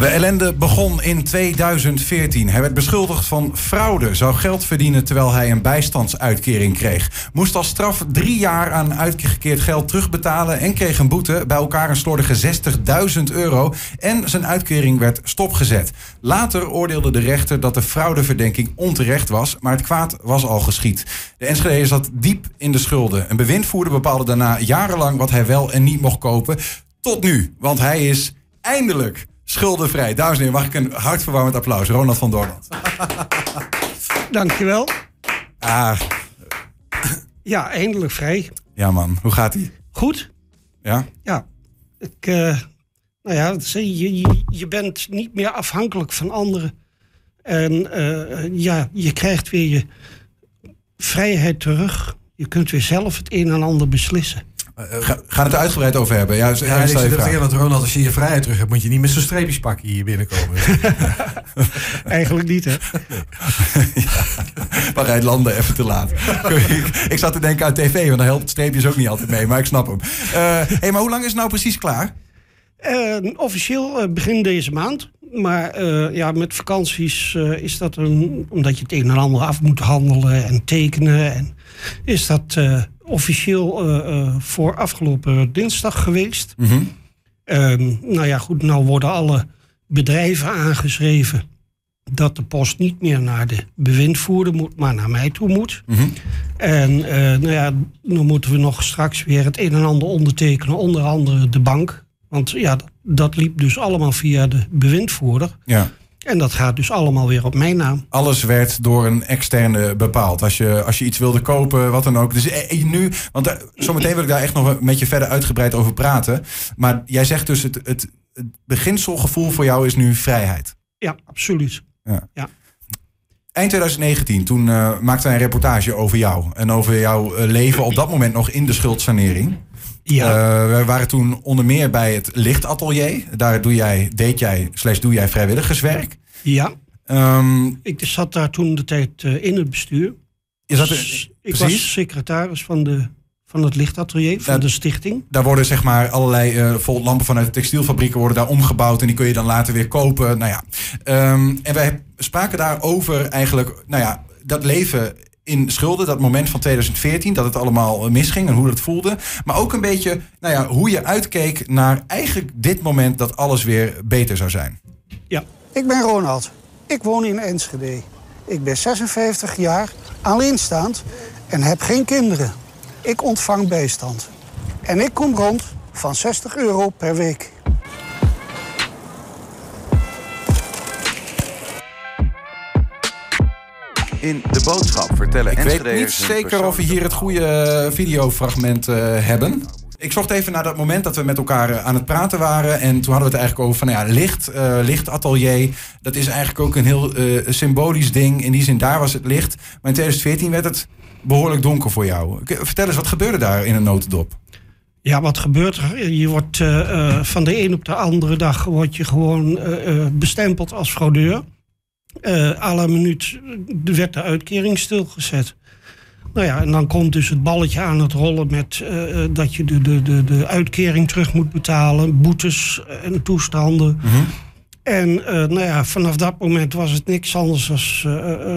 De ellende begon in 2014. Hij werd beschuldigd van fraude, zou geld verdienen terwijl hij een bijstandsuitkering kreeg. Moest als straf drie jaar aan uitgekeerd geld terugbetalen en kreeg een boete, bij elkaar een slordige 60.000 euro. En zijn uitkering werd stopgezet. Later oordeelde de rechter dat de fraudeverdenking onterecht was, maar het kwaad was al geschied. De Enschede zat diep in de schulden. Een bewindvoerder bepaalde daarna jarenlang wat hij wel en niet mocht kopen. Tot nu, want hij is eindelijk schuldenvrij. Dames en heren, mag ik een hartverwarmend applaus. Ronald van Doorland. Dankjewel. Ah, Ja, eindelijk vrij. ja man, hoe gaat ie? Goed. Ja? Ja. Ik, eh, nou ja, je, je, je bent niet meer afhankelijk van anderen. En eh, ja, je krijgt weer je vrijheid terug. Je kunt weer zelf het een en ander beslissen. Ga, gaan het er uitgebreid over hebben. Ja, Ja, ja, ik zit dat Ronald, als je je vrijheid terug hebt, moet je niet met zo'n streepjes pakken hier binnenkomen. Eigenlijk niet, hè? Waar hij landen even te laat. ik, ik zat te denken aan tv, want dan helpt streepjes ook niet altijd mee. Maar ik snap hem. Eh hey, maar hoe lang is het nou precies klaar? Eh, officieel eh, begin deze maand. Maar eh, ja, met vakanties is dat een, omdat je het een en ander af moet handelen en tekenen. En is dat officieel voor afgelopen dinsdag geweest. Mhm. Ehm, nou ja, goed, nou worden alle bedrijven aangeschreven dat de post niet meer naar de bewindvoerder moet, maar naar mij toe moet. Mhm. En nou ja, dan moeten we nog straks weer het een en ander ondertekenen, onder andere de bank. Want ja, dat, liep dus allemaal via de bewindvoerder. Ja. En dat gaat dus allemaal weer op mijn naam. Alles werd door een externe bepaald. Als je, als je iets wilde kopen, wat dan ook. Dus eh, nu, want daar- zometeen wil ik daar echt nog met je verder uitgebreid over praten. Maar jij zegt dus, het, het, het beginselgevoel voor jou is nu vrijheid. Ja, absoluut. Eind 2019, toen eh, maakte hij een reportage over jou. En over jouw eh, leven op dat moment nog in de schuldsanering. Ja, Eh, we waren toen onder meer bij het lichtatelier. Daar doe jij, deed jij, slash doe jij vrijwilligerswerk. ja. Ehm, Ik zat daar toen de tijd eh, in het bestuur. is dat, Dus ik precies? was secretaris van, de, van het lichtatelier, van de stichting. Daar worden zeg maar allerlei vol lampen vanuit de textielfabrieken worden daar omgebouwd. En die kun je dan later weer kopen. Nou ja. Ehm, en wij spraken daarover eigenlijk, nou ja, dat leven in schulden. Dat moment van 2014, dat het allemaal eh, misging en hoe dat voelde. Maar ook een beetje, nou ja, hoe je uitkeek naar eigenlijk dit moment dat alles weer beter zou zijn. Ja, Ik ben Ronald. Ik woon in Enschede. Ik ben 56 jaar, alleenstaand en heb geen kinderen. Ik ontvang bijstand. En ik kom rond van 60 euro per week. In de boodschap vertellen Ik weet niet zeker of we hier het goede eh, videofragment eh, hebben. Ik zocht even naar dat moment dat we met elkaar eh, aan het praten waren. En toen hadden we het eigenlijk over van nou ja, licht, eh lichtatelier. Dat is eigenlijk ook een heel eh, symbolisch ding. In die zin, daar was het licht. Maar in 2014 werd het behoorlijk donker voor jou. Vertel eens, wat gebeurde daar in een notendop? Ja, wat gebeurt er? Je wordt eh, eh, van de een op de andere dag word je gewoon eh, eh, bestempeld als fraudeur. À la minuut werd de uitkering stilgezet. Nou ja, en dan komt dus het balletje aan het rollen met eh, eh, dat je de, de, de, de uitkering terug moet betalen, boetes en toestanden. En eh, nou ja, vanaf dat moment was het niks anders dan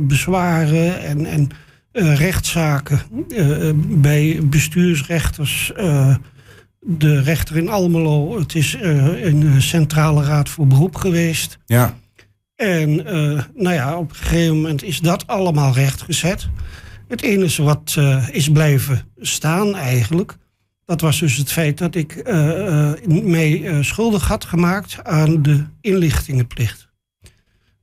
bezwaren en, en rechtszaken bij bestuursrechters. de rechter in Almelo, het is een centrale raad voor beroep geweest. Ja, En eh, nou ja, op een gegeven moment is dat allemaal rechtgezet. Het enige wat eh, is blijven staan eigenlijk, dat was dus het feit dat ik eh, mij eh, schuldig had gemaakt aan de inlichtingenplicht.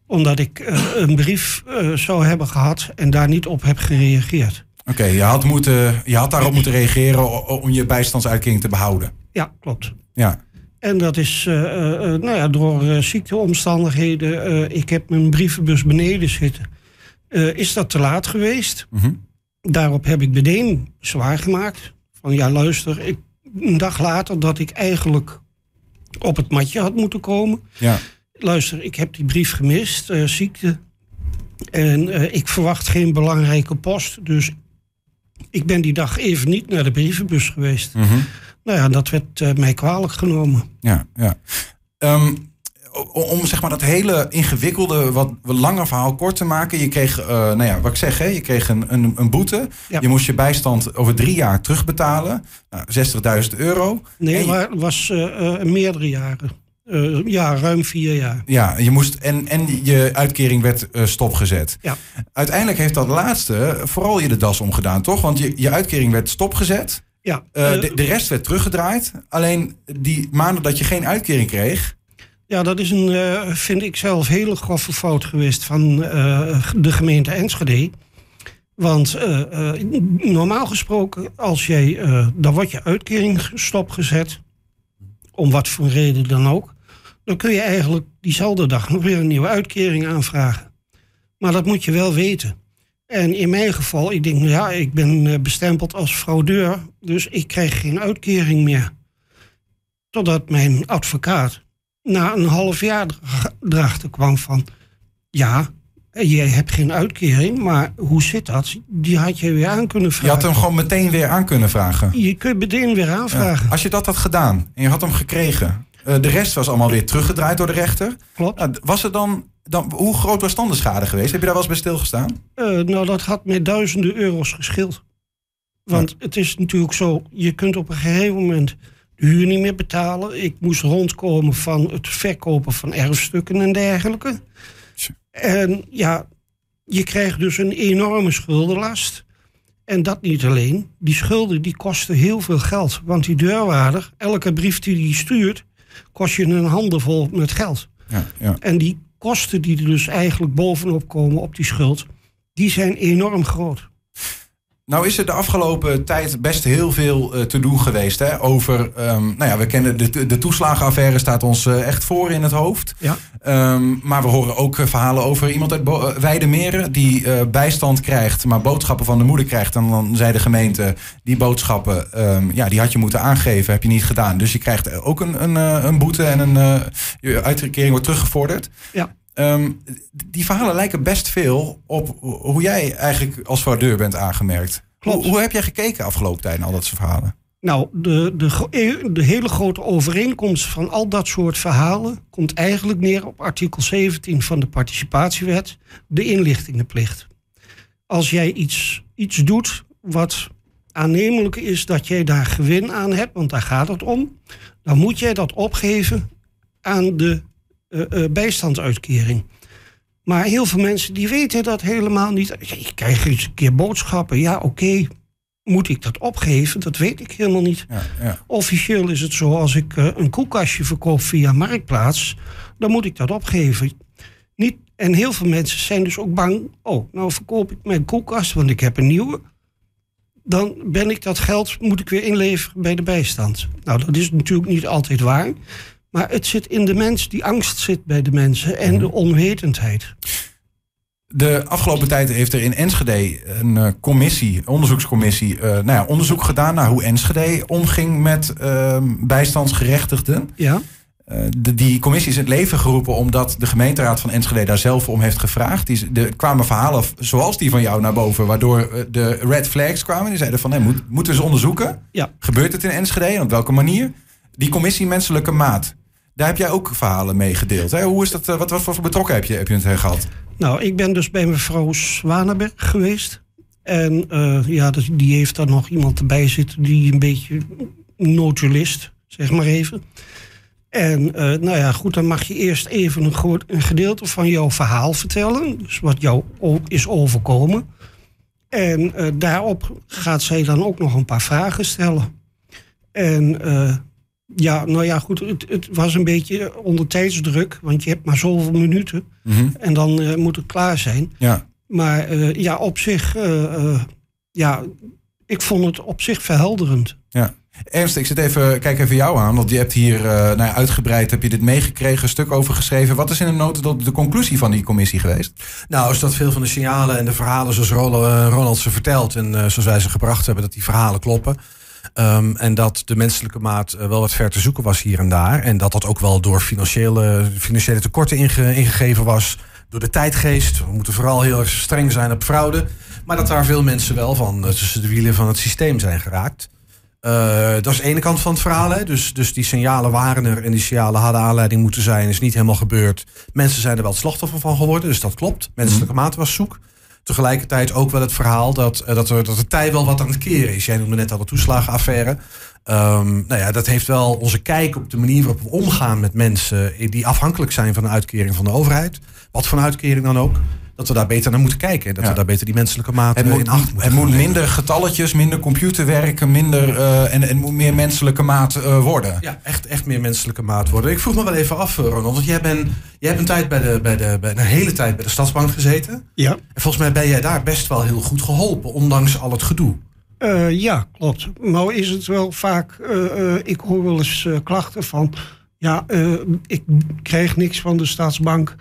Omdat ik een brief zou hebben gehad en daar niet op heb gereageerd. oké. je, had moeten- je had daarop moeten reageren om je bijstandsuitkering te behouden. Ja, klopt. Ja, En dat is eh, eh, eh, nou ja, door eh, ziekteomstandigheden. ik heb mijn brievenbus beneden zitten. Is dat te laat geweest? Mhm. Daarop heb ik meteen zwaar gemaakt. Van ja, luister, ik, een dag later dat ik eigenlijk op het matje had moeten komen. ja. Luister, ik heb die brief gemist, ziekte. En ik verwacht geen belangrijke post. Dus ik ben die dag even niet naar de brievenbus geweest. Mhm. Nou ja, dat werd eh, mij kwalijk genomen. Ja, ja. Ehm, om zeg maar dat hele ingewikkelde, wat langer verhaal kort te maken. Je kreeg, eh, nou ja, wat ik zeg, hè, je kreeg een, een, een boete. Ja. Je moest je bijstand over drie jaar terugbetalen. Nou, 60.000 euro. Nee, maar het was eh, meerdere jaren. Ja, ruim vier jaar. Ja, je moest en, en je uitkering werd stopgezet. Ja. Uiteindelijk heeft dat laatste vooral je de das omgedaan, toch? Want je, je uitkering werd stopgezet. Ja, Eh, eh, de, de rest werd teruggedraaid. Alleen die maanden dat je geen uitkering kreeg. Ja, dat is een, eh, vind ik zelf, hele grove fout geweest van de gemeente Enschede. Want normaal gesproken, als jij, dan wordt je uitkering stopgezet, om wat voor reden dan ook, dan kun je eigenlijk diezelfde dag nog weer een nieuwe uitkering aanvragen. Maar dat moet je wel weten. En in mijn geval, ik denk, nou ja, ik ben eh, bestempeld als fraudeur, dus ik krijg geen uitkering meer. Totdat mijn advocaat na een half jaar er- erachter kwam van... ja, jij hebt geen uitkering, maar hoe zit dat? Die had je weer aan kunnen Je vragen. had hem gewoon meteen weer aan kunnen vragen. Je kunt meteen weer Ja. aanvragen. Als je dat had gedaan en je had hem gekregen. Eh, de rest was allemaal weer teruggedraaid door de rechter. Klopt. Nou, was er dan, dan, hoe groot was dan de schade geweest? Heb je daar wel eens bij stilgestaan? Eh, nou, dat had mij duizenden euro's geschild. Want het is natuurlijk zo, je kunt op een gegeven moment de huur niet meer betalen. Ik moest rondkomen van het verkopen van erfstukken en dergelijke. En ja, je krijgt dus een enorme schuldenlast. En dat niet alleen. Die schulden die kosten heel veel geld. Want die deurwaarder, elke brief die die stuurt, kost je een handenvol met geld. Ja, ja. En die kosten die er dus eigenlijk bovenop komen op die schuld, die zijn enorm groot. Nou is er de afgelopen tijd best heel veel eh, te doen geweest. Hè, over, ehm, nou ja, we kennen de, de toeslagenaffaire staat ons eh, echt voor in het hoofd. Ja. Ehm, maar we horen ook eh, verhalen over iemand uit Bo- Weidemeren die bijstand krijgt, maar boodschappen van de moeder krijgt. En dan zei de gemeente, die boodschappen, ehm, ja, die had je moeten aangeven, heb je niet gedaan. Dus je krijgt ook een, een, een boete en een je uitkering wordt teruggevorderd. Ja. Ehm, die verhalen lijken best veel op hoe jij eigenlijk als fraudeur bent aangemerkt. Klopt. Hoe, hoe heb jij gekeken afgelopen tijd naar al dat soort verhalen? Nou, de, de, gro- de hele grote overeenkomst van al dat soort verhalen komt eigenlijk neer op artikel 17 van de participatiewet, de inlichtingenplicht. Als jij iets, iets doet wat aannemelijk is dat jij daar gewin aan hebt, want daar gaat het om, dan moet jij dat opgeven aan de eh, eh, bijstandsuitkering. Maar heel veel mensen die weten dat helemaal niet. Ja, Ik krijg eens een keer boodschappen. Ja, oké. Moet ik dat opgeven? Dat weet ik helemaal niet. Ja, ja. Officieel is het zo, als ik eh, een koelkastje verkoop via Marktplaats, dan moet ik dat opgeven. Niet, en heel veel mensen zijn dus ook bang. Oh, nou verkoop ik mijn koelkast, want ik heb een nieuwe. Dan ben ik dat geld, moet ik weer inleveren bij de bijstand. Nou, dat is natuurlijk niet altijd waar. Maar het zit in de mens, die angst zit bij de mensen en de onwetendheid. De afgelopen tijd heeft er in Enschede een eh, commissie, onderzoekscommissie, eh, nou ja, onderzoek gedaan naar hoe Enschede omging met ehm, bijstandsgerechtigden. Ja, Eh, de, die commissie is in het leven geroepen omdat de gemeenteraad van Enschede daar zelf om heeft gevraagd. Die, er kwamen verhalen zoals die van jou naar boven, waardoor de red flags kwamen. Die zeiden van, nee, moet, moeten we eens onderzoeken? ja. Gebeurt het in Enschede en op welke manier? Die commissie Menselijke Maat, daar heb jij ook verhalen mee gedeeld. Hè? Hoe is dat, eh, wat, wat voor betrokken heb je, heb je het eh, gehad? Nou, ik ben dus bij mevrouw Zwanenberg geweest. En eh, ja, dus die heeft daar nog iemand erbij zitten die een beetje notulist, zeg maar even. En nou ja, goed, dan mag je eerst even een, een gedeelte van jouw verhaal vertellen. Dus wat jou is overkomen. En daarop gaat zij dan ook nog een paar vragen stellen. En ja, nou ja, goed, het, het was een beetje onder tijdsdruk, want je hebt maar zoveel minuten. En dan eh, moet het klaar zijn. Ja. Maar eh, ja, op zich, eh, eh, ja, ik vond het op zich verhelderend. Ja. Ernst, ik zit even, kijk even jou aan, want je hebt hier eh, nou ja, uitgebreid, heb je dit meegekregen, een stuk over geschreven. Wat is in de notendop de conclusie van die commissie geweest? Nou, is dat veel van de signalen en de verhalen zoals Ronald, Ronald ze vertelt en eh, zoals wij ze gebracht hebben, dat die verhalen kloppen. Ehm, en dat de menselijke maat eh, wel wat ver te zoeken was hier en daar. En dat dat ook wel door financiële, financiële tekorten inge- ingegeven was. Door de tijdgeest. We moeten vooral heel streng zijn op fraude. Maar dat daar veel mensen wel van eh, tussen de wielen van het systeem zijn geraakt. Uh, dat is de ene kant van het verhaal. Hè? Dus, dus die signalen waren er en die signalen hadden aanleiding moeten zijn. Is niet helemaal gebeurd. Mensen zijn er wel het slachtoffer van geworden, dus dat klopt. Menselijke maat was zoek. Tegelijkertijd ook wel het verhaal dat, uh, dat, er, dat de tij wel wat aan het keren is. Jij noemde net al de toeslagenaffaire. Um, nou ja, dat heeft wel onze kijk op de manier waarop we omgaan met mensen die afhankelijk zijn van een uitkering van de overheid. Wat voor uitkering dan ook dat we daar beter naar moeten kijken. Dat we daar beter die menselijke maat in acht moeten Het moet minder getalletjes, minder computerwerken, minder, uh, en, en moet meer menselijke maat uh, worden. Ja, echt, echt meer menselijke maat worden. Ik vroeg me wel even af, eh, Ronald, want jij, bent, jij hebt een tijd bij de, bij de, bij, een hele tijd bij de Stadsbank gezeten. Ja. En volgens mij ben jij daar best wel heel goed geholpen, ondanks al het gedoe. Uh, ja, klopt. Nou is het wel vaak, ik hoor wel eens klachten van, ja, ik krijg niks van de Staatsbank.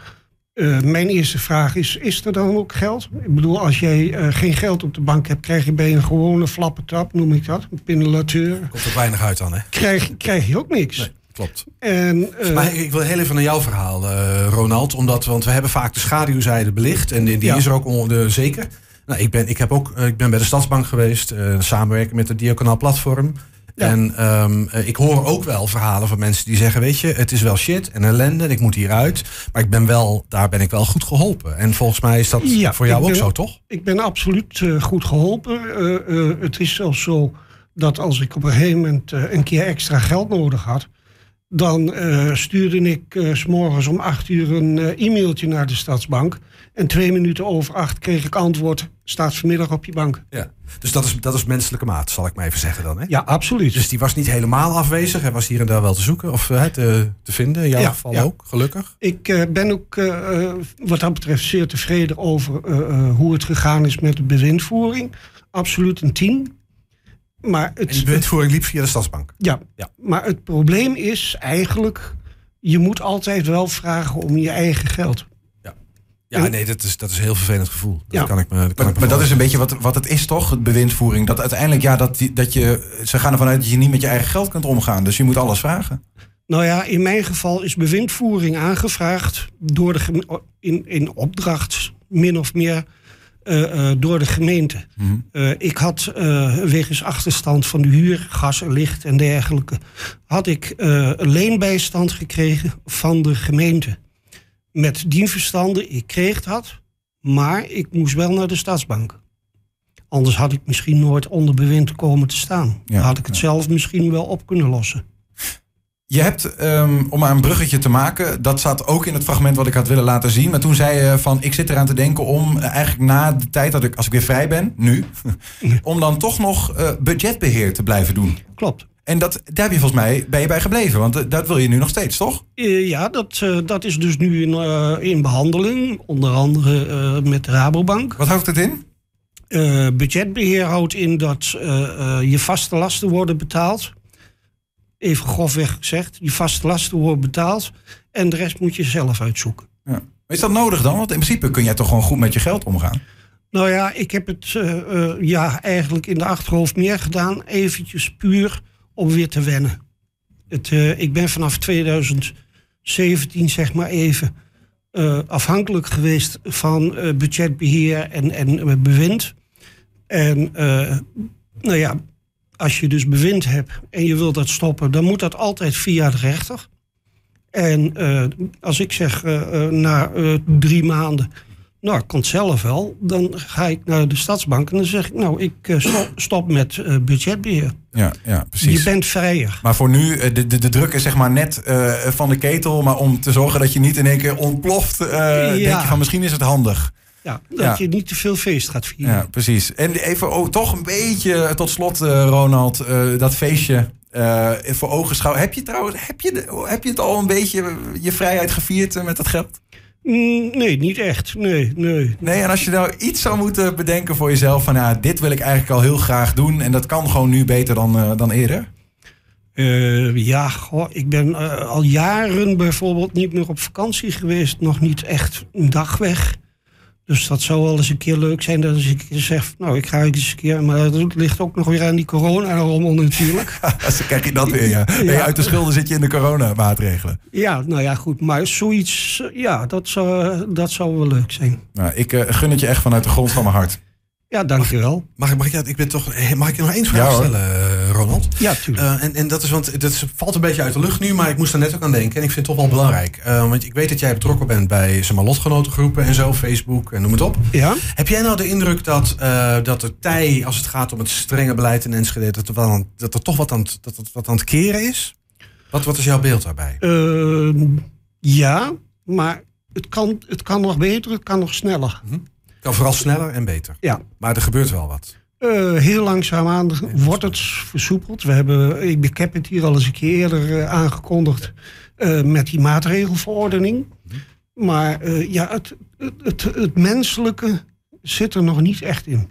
Uh, mijn eerste vraag is, is er dan ook geld? Ik bedoel, als jij uh, geen geld op de bank hebt, krijg je bij een gewone flappetap, noem ik dat, een pinnellateur. Komt er weinig uit dan, hè? Krijg, krijg je ook niks. Nee, klopt. En, uh, maar ik wil heel even naar jouw verhaal, Ronald. Omdat, want we hebben vaak de schaduwzijde belicht. En die, die ja. is er ook onder, zeker. Nou, ik, ben, ik, heb ook, ik ben bij de Stadsbank geweest, samenwerken met het Diaconaal Platform. En um, ik hoor ook wel verhalen van mensen die zeggen: Weet je, het is wel shit en ellende, en ik moet hieruit. Maar ik ben wel, daar ben ik wel goed geholpen. En volgens mij is dat ja, voor jou ook zo, toch? Ik ben absoluut uh, goed geholpen. Uh, uh, het is zelfs zo dat als ik op een gegeven moment een keer extra geld nodig had. Dan stuurde ik uh, s morgens om acht uur een e-mailtje naar de Stadsbank. En twee minuten over acht kreeg ik antwoord: staat vanmiddag op je bank. Ja, dus dat is, dat is menselijke maat, zal ik maar even zeggen dan. Hè? Ja, absoluut. Dus die was niet helemaal afwezig. Hij was hier en daar wel te zoeken of te, te vinden. In jouw ja, geval ja. ook, gelukkig. Ik ben ook wat dat betreft zeer tevreden over hoe het gegaan is met de bewindvoering. Absoluut een tien. Maar het, en de bewindvoering liep via de Stadsbank? Ja, ja, maar het probleem is eigenlijk... je moet altijd wel vragen om je eigen geld. Ja, nee, dat is, dat is een heel vervelend gevoel. Dat ja. kan ik me, dat kan maar, ik me maar dat is een beetje wat, wat het is, toch? Het bewindvoering. Dat uiteindelijk, ja, dat, dat je, ze gaan ervan uit dat je niet met je eigen geld kunt omgaan. Dus je moet alles vragen. Nou ja, in mijn geval is bewindvoering aangevraagd door de in, in opdracht, min of meer, door de gemeente. Mhm. Mm -hmm. uh, ik had wegens achterstand van de huur, gas en licht en dergelijke, had ik een leenbijstand gekregen van de gemeente met dien verstande, ik kreeg dat, maar ik moest wel naar de stadsbank. Anders had ik misschien nooit onder bewind komen te staan. Ja, had ik het ja. zelf misschien wel op kunnen lossen. Je hebt, um, om maar een bruggetje te maken, dat staat ook in het fragment wat ik had willen laten zien. Maar toen zei je van, ik zit eraan te denken om eigenlijk na de tijd dat ik, als ik weer vrij ben, nu, om dan toch nog uh, budgetbeheer te blijven doen. Klopt. En dat, daar heb je volgens mij ben je bij gebleven, want uh, dat wil je nu nog steeds, toch? Uh, ja, dat, dat is dus nu in, in behandeling, onder andere met de Rabobank. Wat houdt het in? budgetbeheer houdt in dat je vaste lasten worden betaald. Even grofweg gezegd, je vaste lasten worden betaald en de rest moet je zelf uitzoeken. Ja. Is dat nodig dan? Want in principe kun jij toch gewoon goed met je geld omgaan? Nou ja, ik heb het ja, eigenlijk in de achterhoofd meer gedaan, eventjes puur om weer te wennen. Het, uh, ik ben vanaf 2017, zeg maar even, afhankelijk geweest van budgetbeheer en, en bewind. En nou ja, als je dus bewind hebt en je wilt dat stoppen, dan moet dat altijd via de rechter. En als ik zeg na drie maanden, nou, het zelf wel. Dan ga ik naar de stadsbank en dan zeg ik, nou, ik stop, stop, met budgetbeheer. Ja, ja, precies. Je bent vrijer. Maar voor nu, de, de, de druk is zeg maar net uh, van de ketel. Maar om te zorgen dat je niet in één keer ontploft, ja. denk je van misschien is het handig. Ja, dat ja. je niet te veel feest gaat vieren. Ja, precies. En even oh, toch een beetje tot slot, Ronald, dat feestje. voor ogen schouwen. Heb je trouwens, heb je, heb je het al een beetje je vrijheid gevierd met dat geld? Mm, nee, niet echt. Nee, nee. Nee, en als je nou iets zou moeten bedenken voor jezelf... van ja, dit wil ik eigenlijk al heel graag doen... en dat kan gewoon nu beter dan, uh, dan eerder? Uh, ja, goh, ik ben uh, al jaren bijvoorbeeld niet meer op vakantie geweest. Nog niet echt een dag weg. Dus dat zou wel eens een keer leuk zijn dat als ik zeg, nou ik ga eens een keer, maar dat ligt ook nog weer aan die corona-rommel natuurlijk. Zo krijg je dat weer, ja. ja. Hey, uit de schulden zit je in de coronamaatregelen. Ja, nou ja, goed. Maar zoiets, ja, dat zou, dat zou wel leuk zijn. Nou, ik uh, gun het je echt vanuit de grond van mijn hart. Ja, dankjewel. Mag, mag, ik, mag ik, ik ben toch, mag ik je nog één vraag ja, stellen, Ronald. Ja, tuurlijk. Uh, en, en dat is, want dat valt een beetje uit de lucht nu, maar ik moest er net ook aan denken. En ik vind het toch wel belangrijk. Uh, want ik weet dat jij betrokken bent bij zeg maar, lotgenotengroepen en zo, Facebook en noem het op. Ja. Heb jij nou de indruk dat, uh, dat de tij, als het gaat om het strenge beleid in Enschede, dat er, wel aan, dat er toch wat aan, dat het, wat aan het keren is? Wat, wat is jouw beeld daarbij? ja, maar het kan, het kan nog beter, het kan nog sneller. Mm -hmm. Het kan vooral sneller en beter. Ja. Maar er gebeurt wel wat. Uh, heel langzaamaan wordt het versoepeld. We hebben, ik heb het hier al eens een keer eerder uh, aangekondigd uh, met die maatregelverordening. Maar ja, het, het, het, het, menselijke zit er nog niet echt in.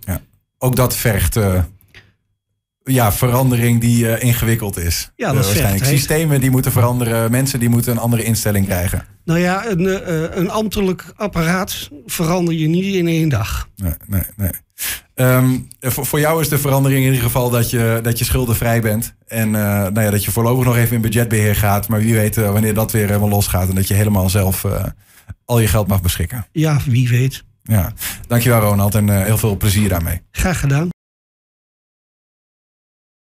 Ja. Ook dat vergt ja, verandering die ingewikkeld is. Ja, dat waarschijnlijk. Vergt, Systemen die moeten veranderen, mensen die moeten een andere instelling krijgen. Nou ja, een, een ambtelijk apparaat verander je niet in één dag. Nee, nee, nee. Um, voor, voor, jou is de verandering in ieder geval dat je, dat je schuldenvrij bent. En uh, nou ja, dat je voorlopig nog even in budgetbeheer gaat. Maar wie weet uh, wanneer dat weer helemaal losgaat. En dat je helemaal zelf uh, al je geld mag beschikken. Ja, wie weet. Ja, dankjewel Ronald en heel veel plezier daarmee. Graag gedaan.